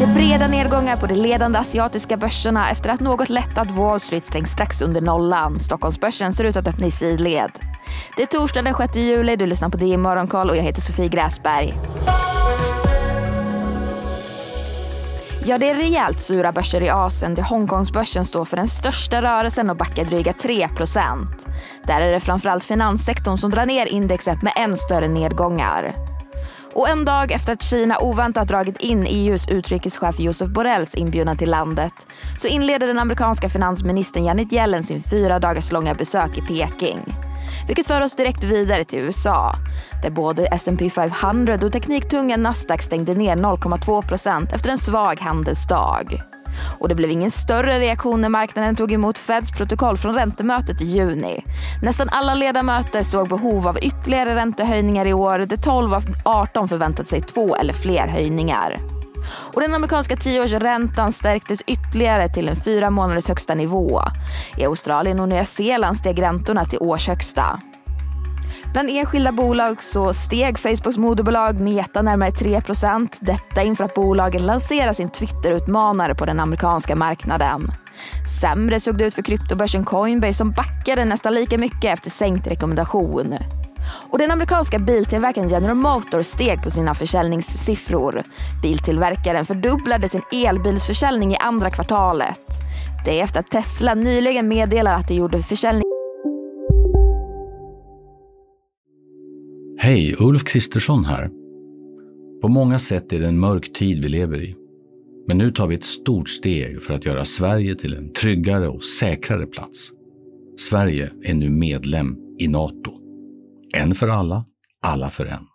Det är breda nedgångar på de ledande asiatiska börserna efter att något lättat Wall Street stängs strax under nollan. Stockholmsbörsen ser ut att öppna i sidled. Det är torsdag den 6 juli, du lyssnar på DI Morgonkoll och jag heter Sofie Gräsberg. Ja, det är rejält sura börser i Asien där Hongkongsbörsen står för den största rörelsen och backar dryga 3% Där är det framförallt finanssektorn som drar ner indexet med än större nedgångar. Och en dag efter att Kina oväntat dragit in EUs utrikeschef Josef Borrells inbjudan till landet så inleder den amerikanska finansministern Janet Yellen sin fyra dagars långa besök i Peking. Vilket för oss direkt vidare till USA där både S&P 500 och tekniktunga Nasdaq stängde ner 0,2% efter en svag handelsdag. Och det blev ingen större reaktion när marknaden tog emot Feds protokoll från räntemötet i juni. Nästan alla ledamöter såg behov av ytterligare räntehöjningar i år där 12 av 18 förväntat sig två eller fler höjningar. Och den amerikanska tioårsräntan stärktes ytterligare till en fyra månaders högsta nivå. I Australien och Nya Zeeland steg räntorna till årshögsta. Bland enskilda bolag så steg Facebooks moderbolag Meta närmare 3% Detta inför att bolaget lanserar sin Twitter-utmanare på den amerikanska marknaden. Sämre såg det ut för kryptobörsen Coinbase som backade nästan lika mycket efter sänkt rekommendation. Och den amerikanska biltillverkaren General Motors steg på sina försäljningssiffror. Biltillverkaren fördubblade sin elbilsförsäljning i andra kvartalet. Det är efter att Tesla nyligen meddelade att de gjorde försäljning Hej, Ulf Kristersson här. På många sätt är det en mörk tid vi lever i. Men nu tar vi ett stort steg för att göra Sverige till en tryggare och säkrare plats. Sverige är nu medlem i Nato. En för alla, alla för en.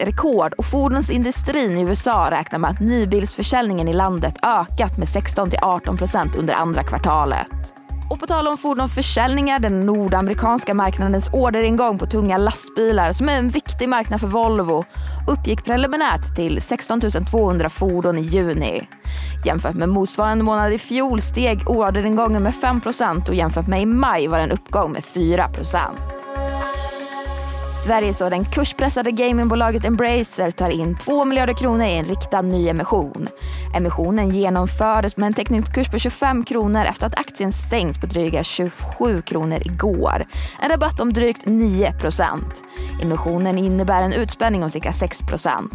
rekord och fordonsindustrin i USA räknar med att nybilsförsäljningen i landet ökat med 16 18 procent under andra kvartalet. Och på tal om fordonsförsäljningar, den nordamerikanska marknadens orderingång på tunga lastbilar som är en viktig marknad för Volvo uppgick preliminärt till 16 200 fordon i juni. Jämfört med motsvarande månad i fjol steg orderingången med 5% och jämfört med i maj var det en uppgång med 4 Sverige så den kurspressade gamingbolaget Embracer tar in 2 miljarder kronor i en riktad ny emission. Emissionen genomfördes med en teckningskurs på 25 kronor efter att aktien stängts på dryga 27 kronor igår. En rabatt om drygt 9 procent. Emissionen innebär en utspänning om cirka 6 procent.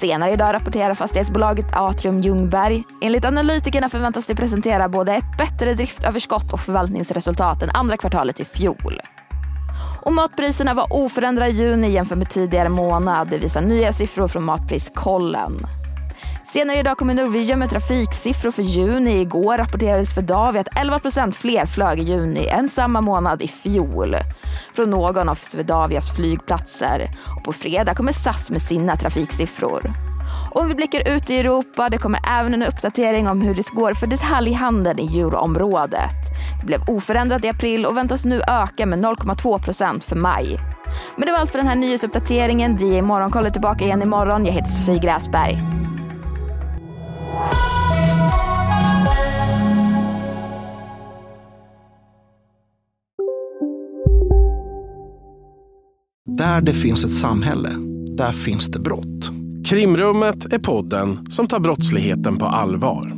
Senare idag rapporterar fastighetsbolaget Atrium Ljungberg. Enligt analytikerna förväntas de presentera både ett bättre driftöverskott och förvaltningsresultat än andra kvartalet i fjol. Och matpriserna var oförändrade i juni jämfört med tidigare månad. Det visar nya siffror från Matpriskollen. Senare idag kommer Norwegian med trafiksiffror för juni. Igår rapporterades för Davi att 11% fler flög i juni än samma månad i fjol. Från någon av Swedavias flygplatser. Och på fredag kommer SAS med sina trafiksiffror. Om vi blickar ut i Europa, det kommer även en uppdatering om hur det går för detaljhandeln i euroområdet. Det blev oförändrat i april och väntas nu öka med 0,2 procent för maj. Men det var allt för den här nyhetsuppdateringen. DI Morgonkoll är tillbaka igen imorgon. Jag heter Sofie Gräsberg. Där det finns ett samhälle, där finns det brott. Krimrummet är podden som tar brottsligheten på allvar.